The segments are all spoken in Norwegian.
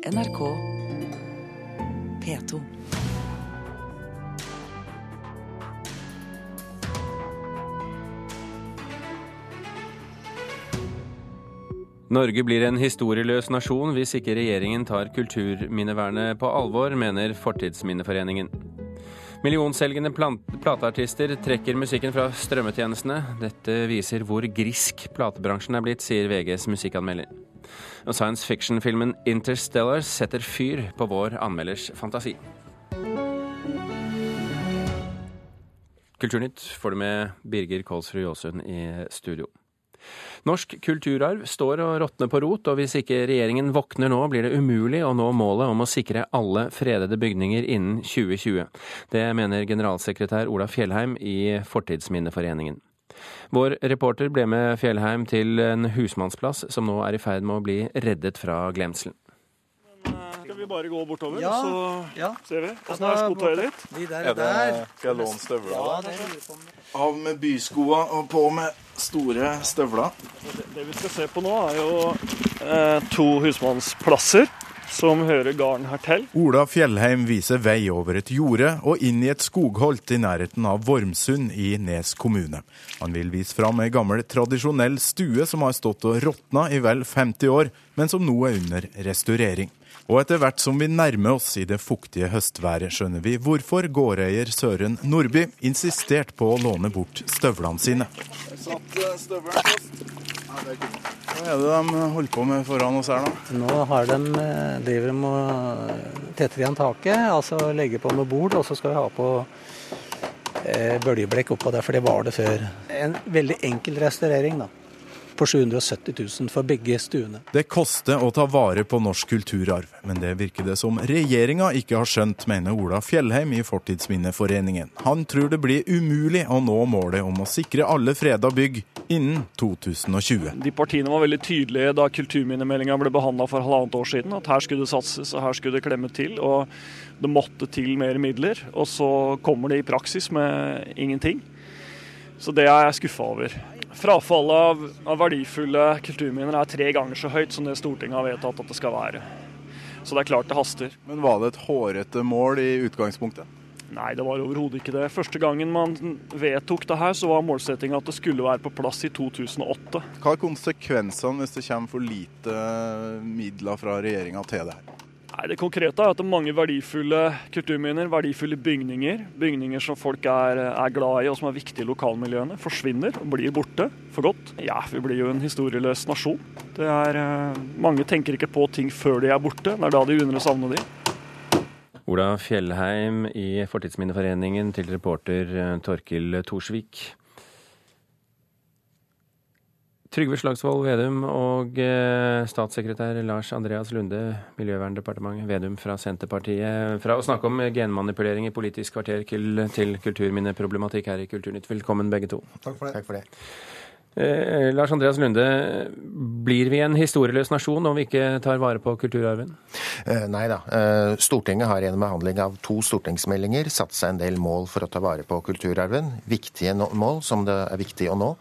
NRK P2. Norge blir en historieløs nasjon hvis ikke regjeringen tar kulturminnevernet på alvor, mener Fortidsminneforeningen. Millionselgende plateartister trekker musikken fra strømmetjenestene. Dette viser hvor grisk platebransjen er blitt, sier VGs musikkanmelder. Science fiction-filmen Interstellar setter fyr på vår anmelders fantasi. Kulturnytt får du med Birger Kolsrud Jåsund i studio. Norsk kulturarv står og råtner på rot, og hvis ikke regjeringen våkner nå, blir det umulig å nå målet om å sikre alle fredede bygninger innen 2020. Det mener generalsekretær Ola Fjellheim i Fortidsminneforeningen. Vår reporter ble med Fjellheim til en husmannsplass som nå er i ferd med å bli reddet fra glemselen. Skal vi bare gå bortover, Ja, så ja. ser vi? Åssen er skotøyet ditt? De der, Er det der. Skal jeg låne støvla? Ja, det på Av med byskoa og på med store støvler. Det vi skal se på nå, er jo eh, to husmannsplasser som hører gården her til. Ola Fjellheim viser vei over et jorde og inn i et skogholt i nærheten av Vormsund i Nes kommune. Han vil vise fram ei gammel, tradisjonell stue som har stått og råtna i vel 50 år, men som nå er under restaurering. Og etter hvert som vi nærmer oss i det fuktige høstværet, skjønner vi hvorfor gårdeier Søren Nordby insisterte på å låne bort støvlene sine. Jeg Satt støvelen fast. Hva er det de holder på med foran oss her? Nå har de, eh, driver de og tetter igjen taket, altså legger på noe bord, og så skal vi ha på eh, bølgeblekk oppå der, for det var det før. En veldig enkel restaurering, da. På 770 000 for begge stuene. Det koster å ta vare på norsk kulturarv, men det virker det som regjeringa ikke har skjønt, mener Ola Fjellheim i Fortidsminneforeningen. Han tror det blir umulig å nå målet om å sikre alle freda bygg innen 2020. De partiene var veldig tydelige da kulturminnemeldinga ble behandla for halvannet år siden, at her skulle det satses og her skulle det klemme til. og Det måtte til mer midler, og så kommer det i praksis med ingenting. Så det er jeg skuffa over. Frafallet av, av verdifulle kulturminner er tre ganger så høyt som det Stortinget har vedtatt at det skal være. Så det er klart det haster. Men var det et hårete mål i utgangspunktet? Nei, det var overhodet ikke det. Første gangen man vedtok det her, så var målsettinga at det skulle være på plass i 2008. Hva er konsekvensene hvis det kommer for lite midler fra regjeringa til det her? Nei, Det konkrete er at det er mange verdifulle kulturminner, verdifulle bygninger, bygninger som folk er, er glad i og som er viktige i lokalmiljøene, forsvinner og blir borte for godt. Ja, vi blir jo en historieløs nasjon. Det er, eh, mange tenker ikke på ting før de er borte. Det er da de begynner å savne de. Ola Fjellheim i Fortidsminneforeningen til reporter eh, Torkil Thorsvik. Trygve Slagsvold Vedum og eh, statssekretær Lars Andreas Lunde, Miljøverndepartementet, Vedum fra Senterpartiet. Fra å snakke om genmanipulering i Politisk kvarter til, til kulturminneproblematikk her i Kulturnytt. Velkommen begge to. Takk for det. Takk for det. Eh, Lars Andreas Lunde, blir vi en historieløs nasjon om vi ikke tar vare på kulturarven? Eh, nei da. Eh, Stortinget har gjennom behandling av to stortingsmeldinger satt seg en del mål for å ta vare på kulturarven. Viktige no mål som det er viktig å nå.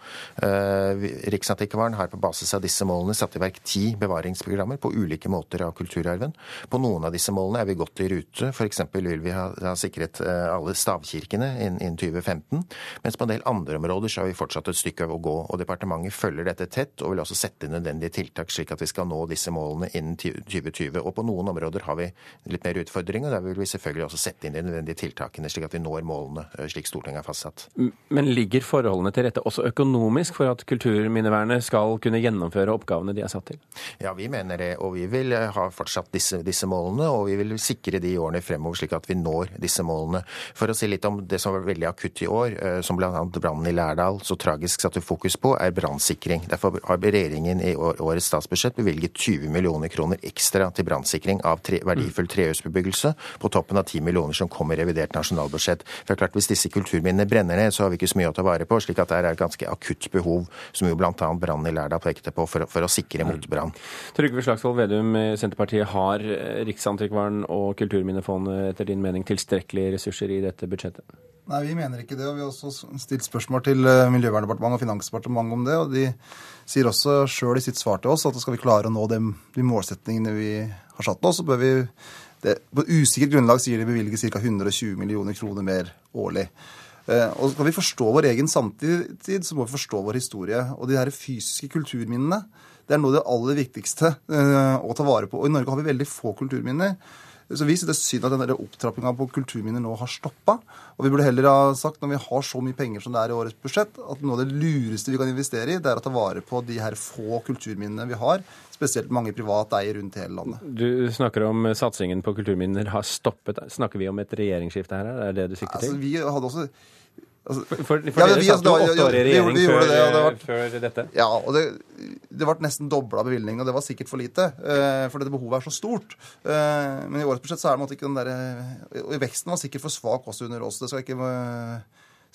Eh, Riksantikvaren har på basis av disse målene satt i verk ti bevaringsprogrammer på ulike måter av kulturarven. På noen av disse målene er vi godt i rute. F.eks. vil vi ha, ha sikret eh, alle stavkirkene innen, innen 2015. Mens på en del andre områder så har vi fortsatt et stykke å gå. og Departementet følger dette tett og vil også sette inn nødvendige tiltak slik at vi skal nå disse målene innen 2020. Og på noen områder har vi litt mer utfordringer, og der vil vi selvfølgelig også sette inn de nødvendige tiltakene slik at vi når målene eh, slik Stortinget har fastsatt. Men ligger forholdene til rette også økonomisk for at kulturminnevernet skal kunne gjennomføre oppgavene de er satt til? Ja, vi mener det, og vi vil eh, ha fortsatt disse, disse målene, og vi vil sikre de i årene fremover slik at vi når disse målene. For å si litt om det som var veldig akutt i år, eh, som bl.a. brannen i Lærdal så tragisk satte fokus på, er brannsikring. Derfor har regjeringen i årets statsbudsjett bevilget 20 millioner kroner ekstra til brannsikring av tre, verdifull trehusbebyggelse, på toppen av 10 millioner som kommer i revidert nasjonalbudsjett. For klart, Hvis disse kulturminnene brenner ned, så har vi ikke så mye å ta vare på, slik at det er et ganske akutt behov, som jo bl.a. brannen i Lærdal pekte på, for, for å sikre mot brann. Trygve Slagsvold Vedum i Senterpartiet, har Riksantikvaren og Kulturminnefondet etter din mening tilstrekkelige ressurser i dette budsjettet? Nei, vi mener ikke det. og Vi har også stilt spørsmål til eh, Miljøverndepartementet og Finansdepartementet om det. og De sier også sjøl i sitt svar til oss at skal vi klare å nå de, de målsettingene vi har satt nå, så bør vi det, På usikkert grunnlag sier de bevilger ca. 120 millioner kroner mer årlig. Eh, og Skal vi forstå vår egen samtid, så må vi forstå vår historie. Og de her fysiske kulturminnene det er noe av det aller viktigste eh, å ta vare på. Og I Norge har vi veldig få kulturminner. Så vi synes det er synd at den opptrappinga på kulturminner nå har stoppa. Og vi burde heller ha sagt, når vi har så mye penger som det er i årets budsjett, at noe av det lureste vi kan investere i, det er å ta vare på de her få kulturminnene vi har. Spesielt mange privat eier rundt hele landet. Du snakker om satsingen på kulturminner har stoppet. Snakker vi om et regjeringsskifte her? Er det det du sikter til? Altså, vi hadde også Altså, for, for ja, dere satt jo åtte år i regjering vi, vi før, det, det var, før, dette? Ja, og det, det ble nesten dobla bevilgningen, og det var sikkert for lite. Uh, for dette behovet er så stort. Uh, men i årets budsjett så er det ikke den derre Og veksten var sikkert for svak også under oss. Det skal ikke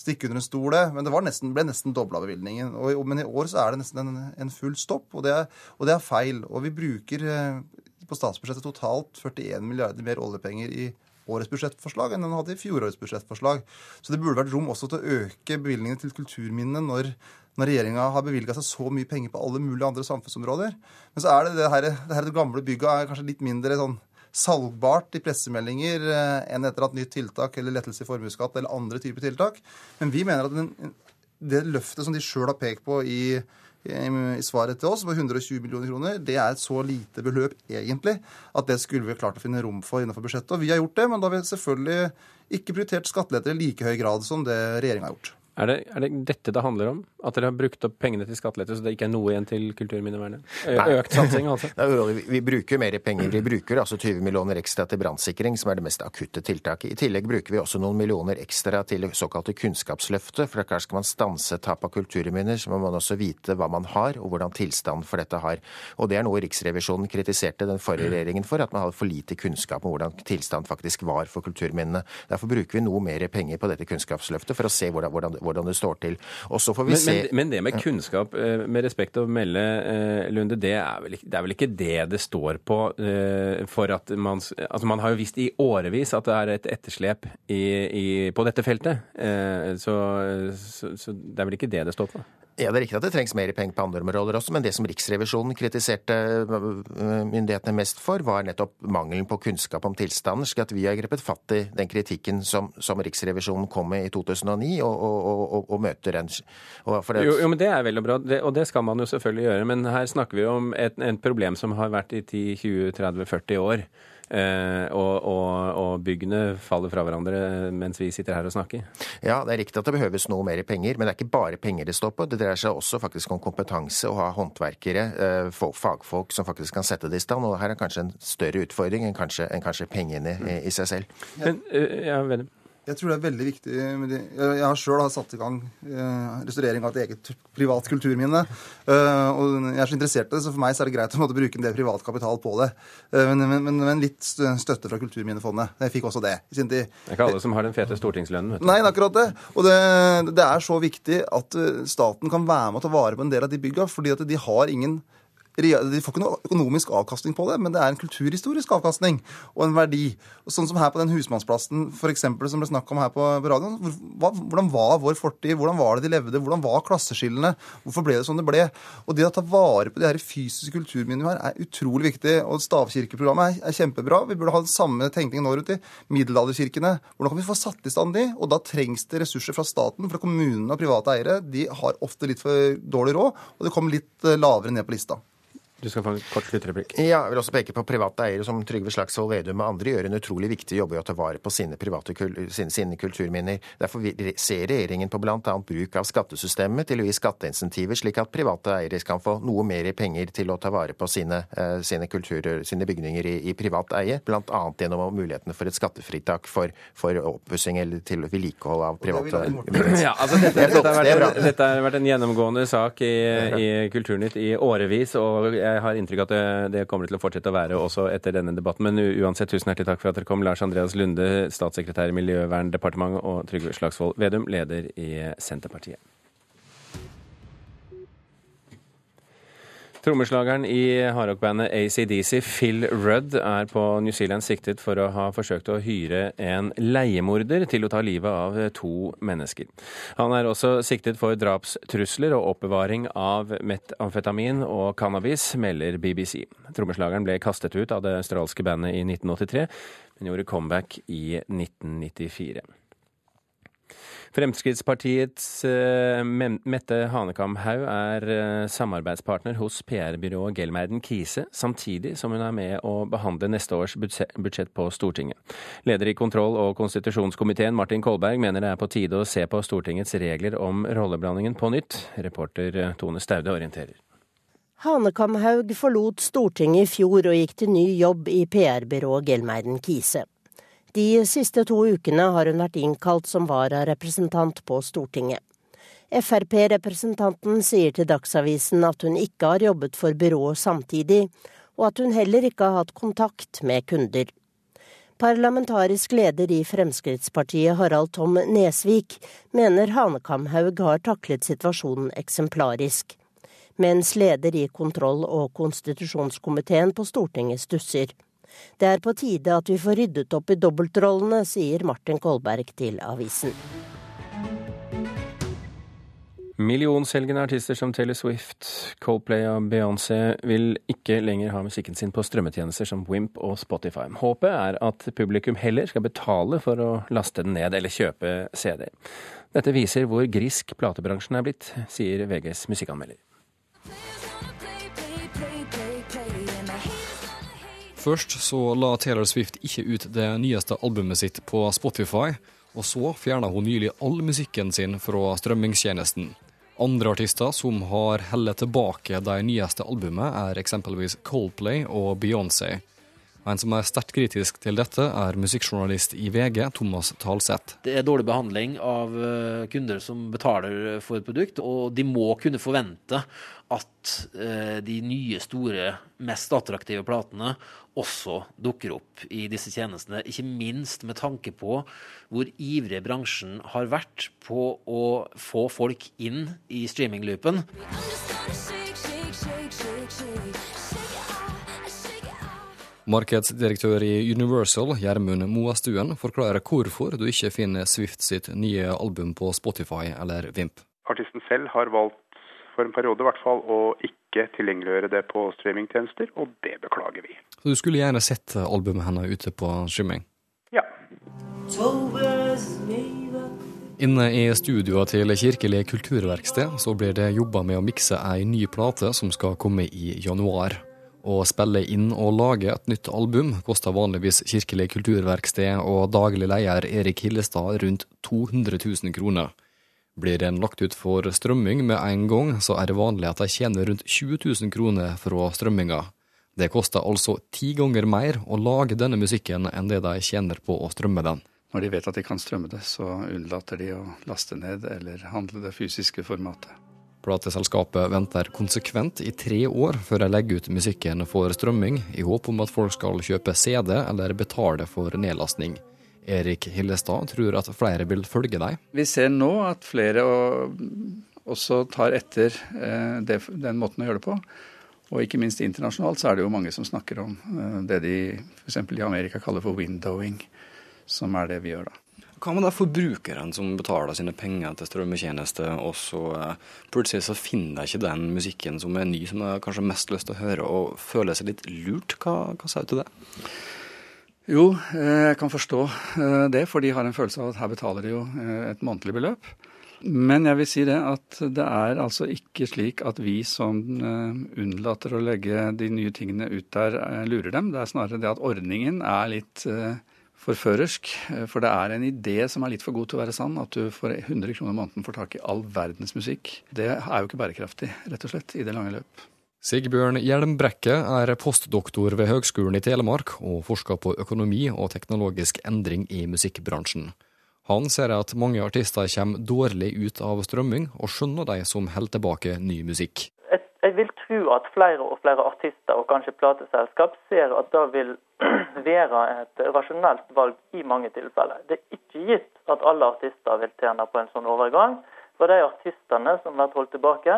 stikke under en stol, det. Men det nesten, ble nesten dobla bevilgningen. Og, men i år så er det nesten en, en full stopp, og det, er, og det, er, feil. Og vi bruker på statsbudsjettet totalt 41 milliarder mer oljepenger i årets budsjettforslag enn den hadde i fjorårets budsjettforslag. Så det burde vært rom også til å øke bevilgningene til kulturminnene når, når regjeringa har bevilga seg så mye penger på alle mulige andre samfunnsområder. Men så er det det her, det, her det gamle bygget er kanskje litt mindre sånn salgbart i pressemeldinger eh, enn etter at nytt tiltak eller lettelse i formuesskatt eller andre typer tiltak. Men vi mener at den, det løftet som de sjøl har pekt på i i svaret til oss på 120 millioner kroner, det er et så lite beløp egentlig at det skulle vi klart å finne rom for innenfor budsjettet. Og vi har gjort det, men da har vi selvfølgelig ikke prioritert skatteletter i like høy grad som det regjeringa har gjort. Er det, er det, dette det handler om? At dere har brukt opp pengene til skattelette, så det ikke er noe igjen til kulturminnevernet? Økt satsing, altså? vi, vi, bruker mer penger. Vi bruker altså 20 millioner ekstra til brannsikring, som er det mest akutte tiltaket. I tillegg bruker vi også noen millioner ekstra til såkalte Kunnskapsløftet. For kanskje skal man stanse tap av kulturminner, så må man også vite hva man har, og hvordan tilstanden for dette har. Og det er noe Riksrevisjonen kritiserte den forrige regjeringen for, at man hadde for lite kunnskap om hvordan tilstanden faktisk var for kulturminnene. Derfor bruker vi noe mer penger på dette Kunnskapsløftet for å se hvordan, hvordan hvordan det står til. Og så får vi men, se... Men, men, det med kunnskap, eh, med respekt å melde, eh, Lunde, det er, vel, det er vel ikke det det står på eh, for at man Altså, man har jo visst i årevis at det er et etterslep i, i, på dette feltet. Så, så, så det er vel ikke det det står på? Ja, Det er riktig at det trengs mer penger på andre områder også, men det som Riksrevisjonen kritiserte myndighetene mest for, var nettopp mangelen på kunnskap om tilstanden, slik at vi har grepet fatt i den kritikken som, som Riksrevisjonen kom med i 2009, og, og, og, og møter den. Jo, jo, men Det er vel og bra, det, og det skal man jo selvfølgelig gjøre. Men her snakker vi om et, et problem som har vært i 10-20-30-40 år. Eh, og, og, og, byggene faller fra hverandre mens vi sitter her og snakker. Ja, det er riktig at det behøves noe mer penger, men det er ikke bare penger det står på. Det dreier seg også faktisk om kompetanse, å ha håndverkere, eh, fagfolk som faktisk kan sette det i stand. Og her er kanskje en større utfordring enn kanskje, enn kanskje pengene i, i seg selv. Men, eh, ja. Jeg tror det er veldig viktig Jeg har sjøl satt i gang eh, restaurering av et eget privat kulturminne. Uh, og jeg er så interessert i det, så for meg så er det greit å måtte bruke en del privat kapital på det. Uh, men, men, men, litt støtte fra Kulturminnefondet. Jeg fikk også det i sin tid. Det er ikke alle som har den fete stortingslønnen. Nei, det er akkurat det. Og det, det, er så viktig at staten kan være med og ta vare på en del av de bygga, fordi at de har ingen de får ikke noe økonomisk avkastning på det, men det er en kulturhistorisk avkastning og en verdi. Sånn som her på den husmannsplassen for eksempel, som ble snakk om her på, radioen. Hvordan var vår fortid? Hvordan var det de levde? Hvordan var klasseskillene? Hvorfor ble det som det ble? Og det å ta vare på de her fysiske kulturminnene her er utrolig viktig. Og stavkirkeprogrammet er, kjempebra. Vi burde ha den samme tenkningen nå rundt i middelalderkirkene. Hvordan kan vi få satt i stand de? Og da trengs det ressurser fra staten, for kommunene og private eiere de har ofte litt for dårlig råd, og det kommer litt eh, lavere ned på lista. Du skal få en kort sluttreplikk. Ja, jeg vil også peke på private eiere som Trygve Slagsvold Vedum og andre gjør en utrolig viktig jobb i å ta vare på sine, private, sine, sine kulturminner. Derfor ser regjeringen på bl.a. bruk av skattesystemet til å gi skatteinsentiver, slik at private eiere kan få noe mer penger til å ta vare på sine, uh, sine, kulturer, sine bygninger i, i, privat eie, bl.a. gjennom mulighetene for et skattefritak for, for oppussing eller til vedlikehold av private Ja, altså dette, dette, har vært, dette, har vært, en gjennomgående sak i, i Kulturnytt i årevis. og jeg jeg har inntrykk av at det, det, kommer til å fortsette å være også etter denne debatten. Men uansett, tusen hjertelig takk for at dere kom. Lars Andreas Lunde, statssekretær i Miljøverndepartementet, og Trygve Slagsvold Vedum, leder i Senterpartiet. Trommeslageren i hardrockbandet ACDC, Phil Rudd, er på New Zealand siktet for å ha forsøkt å hyre en leiemorder til å ta livet av to mennesker. Han er også siktet for drapstrusler og oppbevaring av metamfetamin og cannabis, melder BBC. Trommeslageren ble kastet ut av det australske bandet i 1983, men gjorde comeback i 1994. Fremskrittspartiets Mette Mette Hanekamhaug er eh, samarbeidspartner hos PR-byrået Gelmerden Kise, samtidig som hun er med å behandle neste års budsjett på Stortinget. Leder i kontroll- og konstitusjonskomiteen Martin Kolberg mener det er på tide å se på Stortingets regler om rolleblandingen på nytt. Reporter eh, Tone Staude orienterer. Hanekamhaug forlot Stortinget i fjor og gikk til ny jobb i PR-byrået Gelmeiden Kise. De siste to ukene har hun vært innkalt som vararepresentant på Stortinget. Frp-representanten sier til Dagsavisen at hun ikke har jobbet for byrået samtidig, og at hun heller ikke har hatt kontakt med kunder. Parlamentarisk leder i Fremskrittspartiet, Harald Tom Nesvik, mener Hanekamhaug har taklet situasjonen eksemplarisk, mens leder i kontroll- og konstitusjonskomiteen på Stortinget stusser. Det er på tide at vi får ryddet opp i dobbeltrollene, sier Martin Kolberg til avisen. Millionselgende artister som Taylor Swift, Coldplay og Beyoncé vil ikke lenger ha musikken sin på strømmetjenester som Wimp og Spotify. Håpet er at publikum heller skal betale for å laste den ned eller kjøpe CD. Dette viser hvor grisk platebransjen er blitt, sier VGs musikkanmelder. Først så la Taylor Swift ikke ut det nyeste albumet sitt på Spotify, og så fjerna hun nylig all musikken sin fra strømmingstjenesten. Andre artister som har heller tilbake de nyeste albumet, er eksempelvis Coldplay og Beyoncé. En som er sterkt kritisk til dette, er musikkjournalist i VG, Thomas Talseth. Det er dårlig behandling av eh, kunder som betaler for et produkt, og de må kunne forvente at eh, de nye, store, mest attraktive platene også dukker opp i disse tjenestene. Ikke minst med tanke på hvor ivrig bransjen har vært på å få folk inn i streamingloopen. Markedsdirektør i Universal, Gjermund Moastuen, forklarer hvorfor du ikke finner Swift sitt nye album på Spotify eller Vimp. Artisten selv har valgt, for en periode i hvert fall, å ikke tilgjengeliggjøre det på streamingtjenester, og det beklager vi. Så du skulle gjerne sett albumet hennes ute på streaming? Ja. Inne i studioet til Kirkelig kulturverksted så blir det jobba med å mikse ei ny plate som skal komme i januar. Å spille inn og lage et nytt album koster vanligvis Kirkelig kulturverksted og daglig leder Erik Hillestad rundt 200 000 kroner. Blir den lagt ut for strømming med en gang, så er det vanlig at de tjener rundt 20 000 kroner fra strømminga. Det koster altså ti ganger mer å lage denne musikken enn det de tjener på å strømme den. Når de vet at de kan strømme det, så unnlater de å laste ned eller handle det fysiske formatet. Plateselskapet venter konsekvent i tre år før de legger ut musikken for strømming, i håp om at folk skal kjøpe CD eller betale for nedlastning. Erik Hillestad tror at flere vil følge deg. Vi ser nå at flere også tar etter eh, den måten å gjøre det på. Og ikke minst internasjonalt så er det jo mange som snakker om eh, det de f.eks. i Amerika kaller for windowing, som er det vi gjør da. Hva med de forbrukeren som betaler sine penger til strømmetjeneste, og så uh, plutselig så finner de ikke den musikken som er ny, som de kanskje har mest lyst til å høre, og føler seg litt lurt? Hva, hva sier du til det? Jo, eh, jeg kan forstå eh, det, for de har en følelse av at her betaler de jo et månedlig beløp. Men jeg vil si det at det er altså ikke slik at vi som unnlater å legge de nye tingene ut der, lurer dem. Det er snarere det at ordningen er litt forførersk. Eh, for det er en idé som er litt for god til å være sann, at du for 100 kroner i måneden får tak i all verdens musikk. Det er jo ikke bærekraftig, rett og slett, i det lange løp. Sigbjørn Hjelmbrekke er postdoktor ved Høgskolen i Telemark og forsker på økonomi og teknologisk endring i musikkbransjen. Han ser at mange artister kommer dårlig ut av strømming, og skjønner de som holder tilbake ny musikk. Jeg vil tro at flere og flere artister og kanskje plateselskap ser at det vil være et rasjonelt valg i mange tilfeller. Det er ikke gitt at alle artister vil tjene på en sånn overgang. For de artistene som blir holdt tilbake,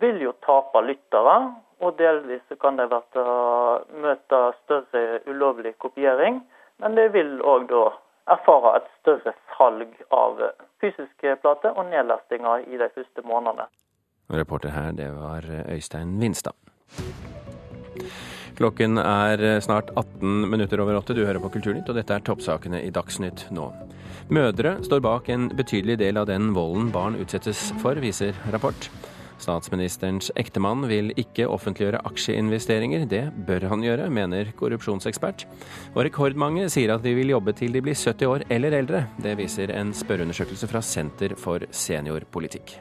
vil jo tape lyttere, og delvis kan de møte større ulovlig kopiering. Men de vil òg da erfare et større salg av fysiske plater og nedlastinger i de første månedene. Reporter her, det var Øystein Vinstad. Klokken er snart 18 minutter over åtte. Du hører på Kulturnytt, og dette er toppsakene i Dagsnytt nå. Mødre står bak en betydelig del av den volden barn utsettes for, viser rapport. Statsministerens ektemann vil ikke offentliggjøre aksjeinvesteringer. Det bør han gjøre, mener korrupsjonsekspert. Og rekordmange sier at de vil jobbe til de blir 70 år eller eldre. Det viser en spørreundersøkelse fra Senter for seniorpolitikk.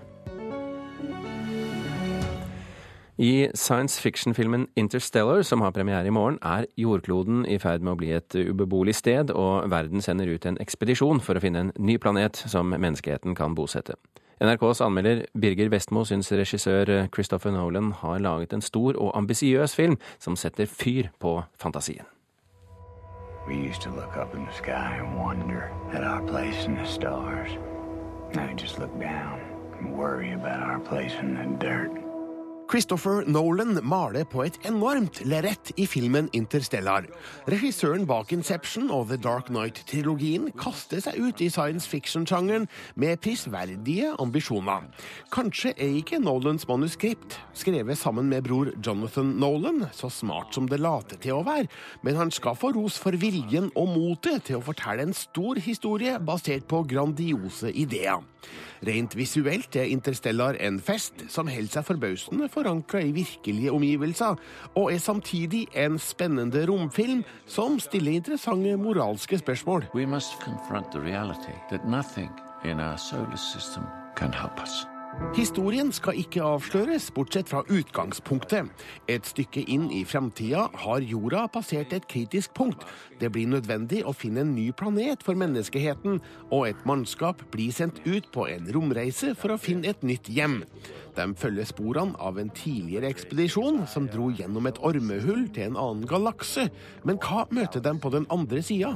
I science fiction-filmen Interstellar, som har premiere i morgen, er jordkloden i ferd med å bli et ubeboelig sted, og verden sender ut en ekspedisjon for å finne en ny planet som menneskeheten kan bosette. NRKs anmelder Birger Vestmo syns regissør Christopher Nolan har laget en stor og ambisiøs film som setter fyr på fantasien. We used to look up in the sky and wonder at our place in the stars. Now we just look down and worry about. Christopher Nolan maler på et enormt lerret i filmen Interstellar. Regissøren bak Inception og The Dark Night-trilogien kaster seg ut i science fiction-sjangeren med prisverdige ambisjoner. Kanskje er ikke Nolans manuskript, skrevet sammen med bror Jonathan Nolan, så smart som det later til å være, men han skal få ros for viljen og motet til å fortelle en stor historie basert på grandiose ideer. Rent visuelt er Interstellar en fest som holder seg forbausende forankra i virkelige omgivelser, og er samtidig en spennende romfilm som stiller interessante moralske spørsmål. We must confront the reality that nothing in our solar system can. Historien skal ikke avsløres, bortsett fra utgangspunktet. Et stykke inn i framtida har jorda passert et kritisk punkt. Det blir nødvendig å finne en ny planet for menneskeheten, og et mannskap blir sendt ut på en romreise for å finne et nytt hjem. De følger sporene av en tidligere ekspedisjon som dro gjennom et ormehull til en annen galakse. Men hva møter dem på den andre sida?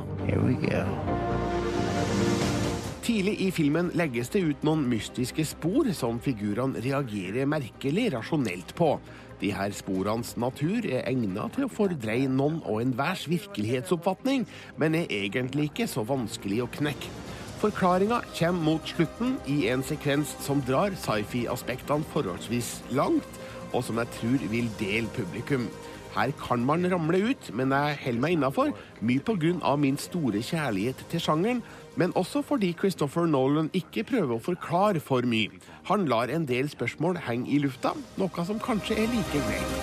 Tidlig i filmen legges det ut noen mystiske spor som figurene reagerer merkelig rasjonelt på. De her sporenes natur er egnet til å fordreie noen og enhvers virkelighetsoppfatning, men er egentlig ikke så vanskelig å knekke. Forklaringa kommer mot slutten i en sekvens som drar sci-fi-aspektene forholdsvis langt, og som jeg tror vil dele publikum. Her kan man ramle ut, men jeg holder meg innafor, mye pga. min store kjærlighet til sjangeren, men også fordi Christopher Nolan ikke prøver å forklare for mye. Han lar en del spørsmål henge i lufta, noe som kanskje er like greit.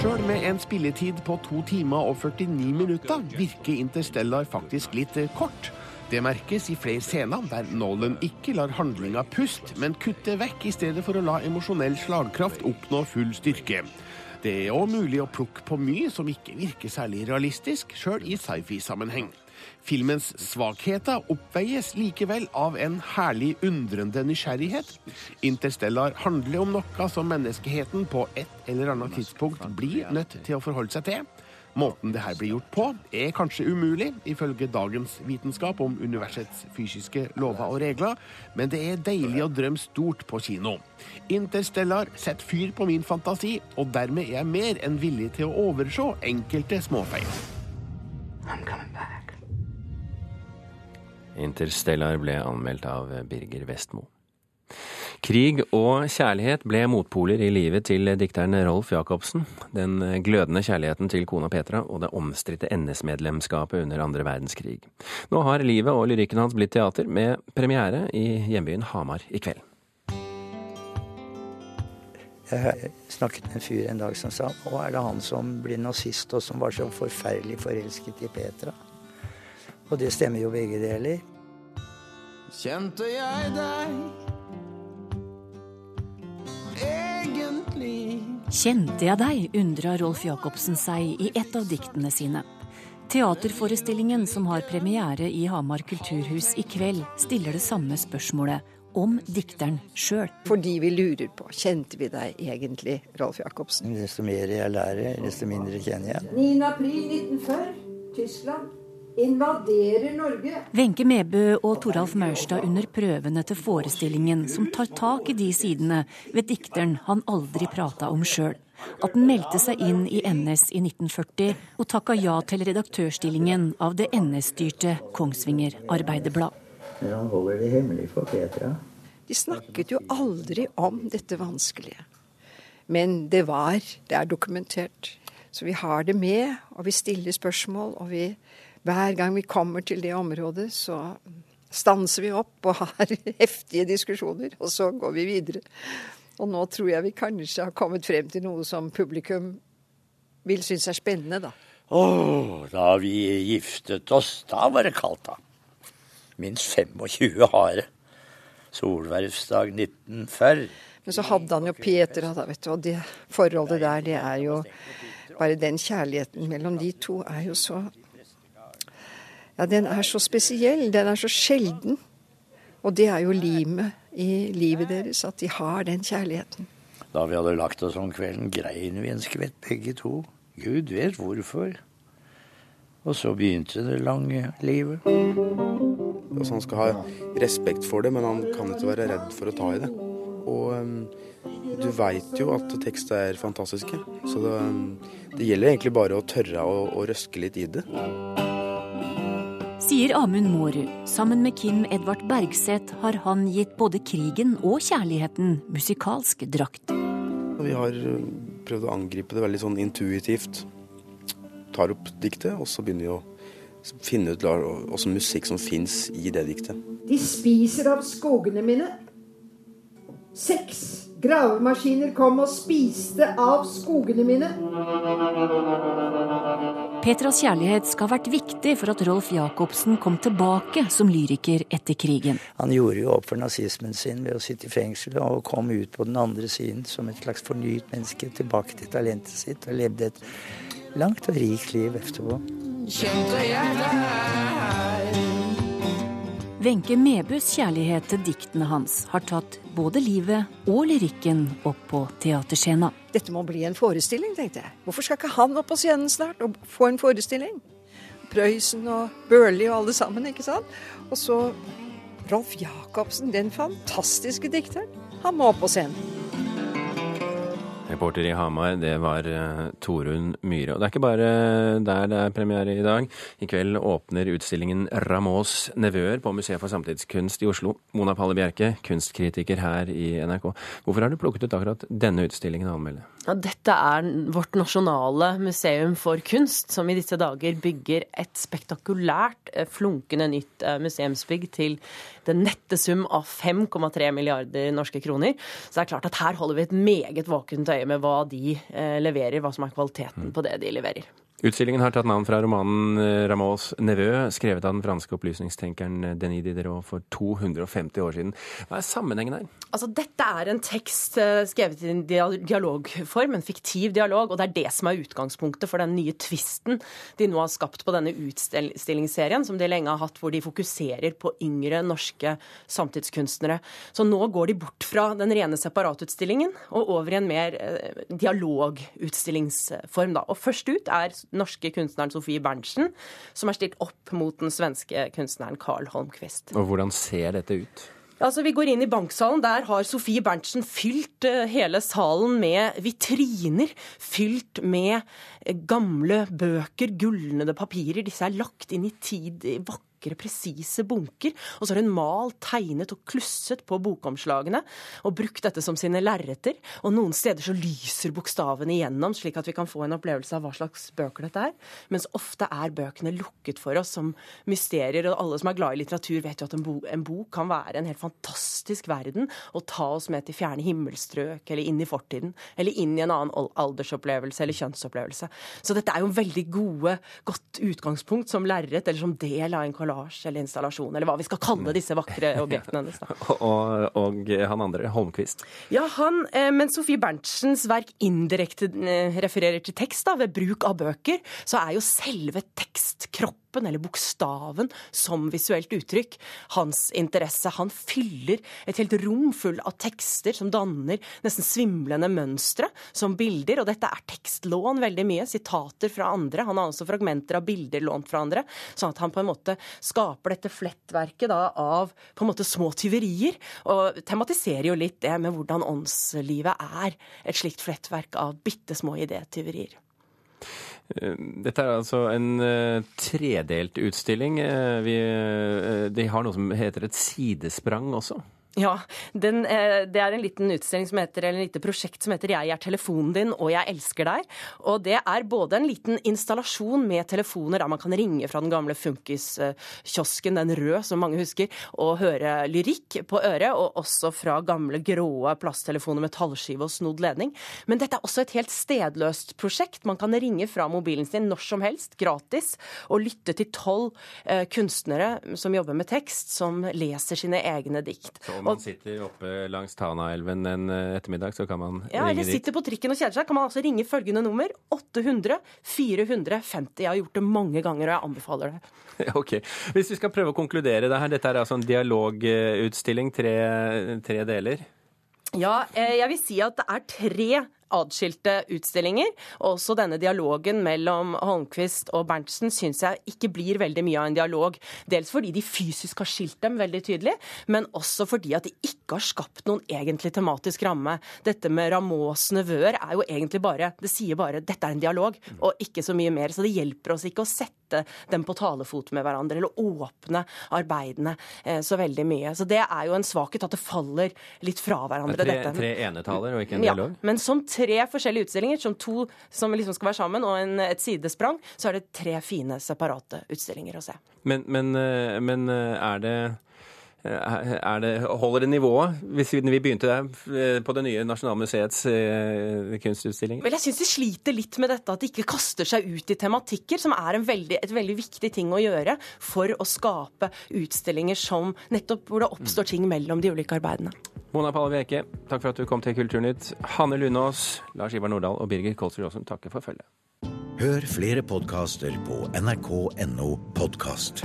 Sjøl med en spilletid på to timer og 49 minutter virker Interstellar faktisk litt kort. Det merkes i flere scener der Nolan ikke lar handlinga puste, men kutter vekk i stedet for å la emosjonell slagkraft oppnå full styrke. Det er òg mulig å plukke på mye som ikke virker særlig realistisk, sjøl i sci-fi-sammenheng. Filmens svakheter oppveies likevel av en herlig undrende nysgjerrighet. Interstellar handler om noe som menneskeheten på et eller annet tidspunkt blir nødt til å forholde seg til. Måten det her blir gjort på, er kanskje umulig, ifølge dagens vitenskap om universets fysiske lover og regler, men det er deilig å drømme stort på kino. Interstellar setter fyr på min fantasi, og dermed er jeg mer enn villig til å overse enkelte småfeil. Interstellar ble anmeldt av Birger Vestmo. Krig og kjærlighet ble motpoler i livet til dikteren Rolf Jacobsen. Den glødende kjærligheten til kona Petra og det omstridte NS-medlemskapet under andre verdenskrig. Nå har livet og lyrikken hans blitt teater, med premiere i hjembyen Hamar i kveld. Jeg snakket med en fyr en dag som sa nå er det han som blir nazist og som var så forferdelig forelsket i Petra. Og det stemmer jo begge deler. Kjente jeg deg egentlig? Kjente jeg deg, undra Rolf Jacobsen seg i et av diktene sine. Teaterforestillingen som har premiere i Hamar kulturhus i kveld, stiller det samme spørsmålet om dikteren sjøl. Fordi vi lurer på kjente vi deg egentlig, Rolf Jacobsen? Desto mer jeg lærer, desto mindre kjenner jeg. 9. april 1940, Tyskland. Invaderer Norge. Wenche Mebø og Toralf Maurstad under prøvene til forestillingen som tar tak i de sidene ved dikteren han aldri prata om sjøl. At den meldte seg inn i NS i 1940 og takka ja til redaktørstillingen av det NS-styrte Kongsvinger Arbeiderblad. Men han holder det hemmelig for Petra. De snakket jo aldri om dette vanskelige. Men det var, det er dokumentert. Så vi har det med, og vi stiller spørsmål. Og vi, hver gang vi kommer til det området, så stanser vi opp og har heftige diskusjoner, og så går vi videre. Og nå tror jeg vi kanskje har kommet frem til noe som publikum vil synes er spennende, da. Å, da vi giftet oss, da var det kaldt, da. Minst 25 hare. Solvervsdag 1940. Men så hadde han jo Peter, da, vet du. Og det forholdet der, det er jo Bare den kjærligheten mellom de to er jo så Ja, den er så spesiell. Den er så sjelden. Og det er jo limet i livet deres, at de har den kjærligheten. Da vi hadde lagt oss om kvelden, grein vi en skvett begge to. Gud vet hvorfor. Og så begynte det lange livet. Altså, han skal ha respekt for det, men han kan ikke være redd for å ta i det. Og um, du veit jo at tekster er fantastiske, så det, det, gjelder egentlig bare å tørre å, å røske litt i det. Sier Amund Mårud. Sammen med Kim Edvard Bergseth har han gitt både krigen og kjærligheten musikalsk drakt. Vi har uh, prøvd å angripe det veldig sånn intuitivt. Tar opp diktet, og så begynner vi å finne ut åssen musikk som fins i det diktet. De spiser av skogene mine. Seks Gravemaskiner kom og spiste av skogene mine. Petras kjærlighet skal ha vært viktig for at Rolf Jacobsen kom tilbake som lyriker etter krigen. Han gjorde jo opp for nazismen sin ved å sitte i fengsel og kom ut på den andre siden som et slags fornyet menneske, tilbake til talentet sitt, og levde et langt og rikt liv etterpå. Kjente jeg deg Wenche Mebus kjærlighet til diktene hans har tatt både livet og lyrikken opp på teaterscena. Dette må bli en forestilling, tenkte jeg. Hvorfor skal ikke han opp på scenen snart og få en forestilling? Prøysen og Børli og alle sammen, ikke sant? Og så Rolf Jacobsen, den fantastiske dikteren. Han må opp på scenen. Reporter i Hamar, det var uh, Torunn Myhre. Og det er ikke bare der det er premiere i dag. I kveld åpner utstillingen Ramos nevøer på Museet for samtidskunst i Oslo. Mona Palle Bjerke, kunstkritiker her i NRK. Hvorfor har du plukket ut akkurat denne utstillingen å anmelde? Ja, dette er vårt nasjonale museum for kunst, som i disse dager bygger et spektakulært, eh, flunkende nytt eh, museumsbygg til den nette sum av 5,3 milliarder norske kroner. Så det er klart at her holder vi et meget våkent øye med hva de eh, leverer, hva som er kvaliteten på det de leverer. Utstillingen har tatt navn fra romanen eh, Rameaus nevø, skrevet av den franske opplysningstenkeren eh, Denis Diderot for 250 år siden. Hva er sammenhengen her? Altså, dette er en tekst eh, skrevet i en dialogform, en fiktiv dialog, og det er det som er utgangspunktet for den nye tvisten de nå har skapt på denne utstillingsserien, som de lenge har hatt, hvor de fokuserer på yngre norske samtidskunstnere. Så nå går de bort fra den rene separatutstillingen og over i en mer dialogutstillingsform. Da. Og først ut er norske kunstneren Sofie Berntsen, som er stilt opp mot den svenske kunstneren Carl Holmquist. Og hvordan ser dette ut? Altså, Vi går inn i banksalen. Der har Sofie Berntsen fylt uh, hele salen med vitriner. Fylt med uh, gamle bøker, gulnede papirer. Disse er lagt inn i tid, i vakre vakre, presise bunker. Og så har hun malt, tegnet og klusset på bokomslagene og brukt dette som sine lerreter. Og noen steder så lyser bokstavene igjennom, slik at vi kan få en opplevelse av hva slags bøker dette er. Mens ofte er bøkene lukket for oss som mysterier. Og alle som er glad i litteratur, vet jo at en, bo en bok kan være en helt fantastisk verden og ta oss med til fjerne himmelstrøk eller inn i fortiden. Eller inn i en annen aldersopplevelse eller kjønnsopplevelse. Så dette er jo veldig gode, godt utgangspunkt som lerret eller som del av en kollasj kollasj eller installasjon, eller hva vi skal kalle disse vakre objektene hennes. og, og, han andre, Holmquist? Ja, han, eh, men Sofie Berntsens verk indirekte eh, refererer til tekst da, ved bruk av bøker, så er jo selve tekstkroppen kroppen eller bokstaven som visuelt uttrykk hans interesse. Han fyller et helt rom full av tekster som danner nesten svimlende mønstre som bilder, og dette er tekstlån veldig mye, sitater fra andre. Han har også fragmenter av bilder lånt fra andre, sånn at han på en måte skaper dette flettverket da, av på en måte små tyverier, og tematiserer jo litt det med hvordan åndslivet er et slikt flettverk av bitte små idétyverier. Eh, dette er altså en uh, tredelt utstilling. Uh, vi, uh, de har noe som heter et sidesprang også. Ja, den, eh, det er en liten utstilling som heter, eller en lite prosjekt som heter 'Jeg er telefonen din og jeg elsker deg'. Og det er både en liten installasjon med telefoner der man kan ringe fra den gamle funkiskiosken, den røde som mange husker, og høre lyrikk på øret, og også fra gamle grå plasttelefoner med tallskive og snodd ledning. Men dette er også et helt stedløst prosjekt. Man kan ringe fra mobilen sin når som helst, gratis, og lytte til tolv eh, kunstnere som jobber med tekst, som leser sine egne dikt. Så man sitter oppe langs Tanaelven en eh, ettermiddag, så kan man ja, ringe dit? Ja, eller sitter på trikken og kjeder seg, kan man altså ringe følgende nummer 800 450. Jeg har gjort det mange ganger, og jeg anbefaler det. Ok. Hvis vi skal prøve å konkludere det her, dette er altså en dialogutstilling, tre, tre deler? Ja, eh, jeg vil si at det er tre atskilte utstillinger. Også denne dialogen mellom Holmquist og Berntsen syns jeg ikke blir veldig mye av en dialog. Dels fordi de fysisk har skilt dem veldig tydelig, men også fordi at de ikke har skapt noen egentlig tematisk ramme. Dette med Rameaus nevøer er jo egentlig bare Det sier bare dette er en dialog, og ikke så mye mer. Så det hjelper oss ikke å sette dem på talefot med hverandre, eller åpne arbeidene eh, så veldig mye. Så det er jo en svakhet at det faller litt fra hverandre. Tre, dette. tre enetaler og ikke en dialog? Ja, men som tre forskjellige utstillinger, som to som liksom skal være sammen, og en, et sidesprang, så er det tre fine, separate utstillinger å se. Men, men, eh, men eh, er det det, holder det nivået, hvis vi begynte der eh, på det nye Nasjonalmuseets kunstutstilling? Vel, jeg syns de sliter litt med dette at de ikke kaster seg ut i tematikker, som er veldig, et veldig viktig ting å gjøre for å skape utstillinger som nettopp hvor det oppstår ting mellom de ulike arbeidene. Mona Palle Veke, takk for at du kom til Kulturnytt. Hanne Lunås, Lars Ivar Nordahl og Birger Kolsrud Jaasen takker for følget. Hør flere podkaster på nrk.no podkast.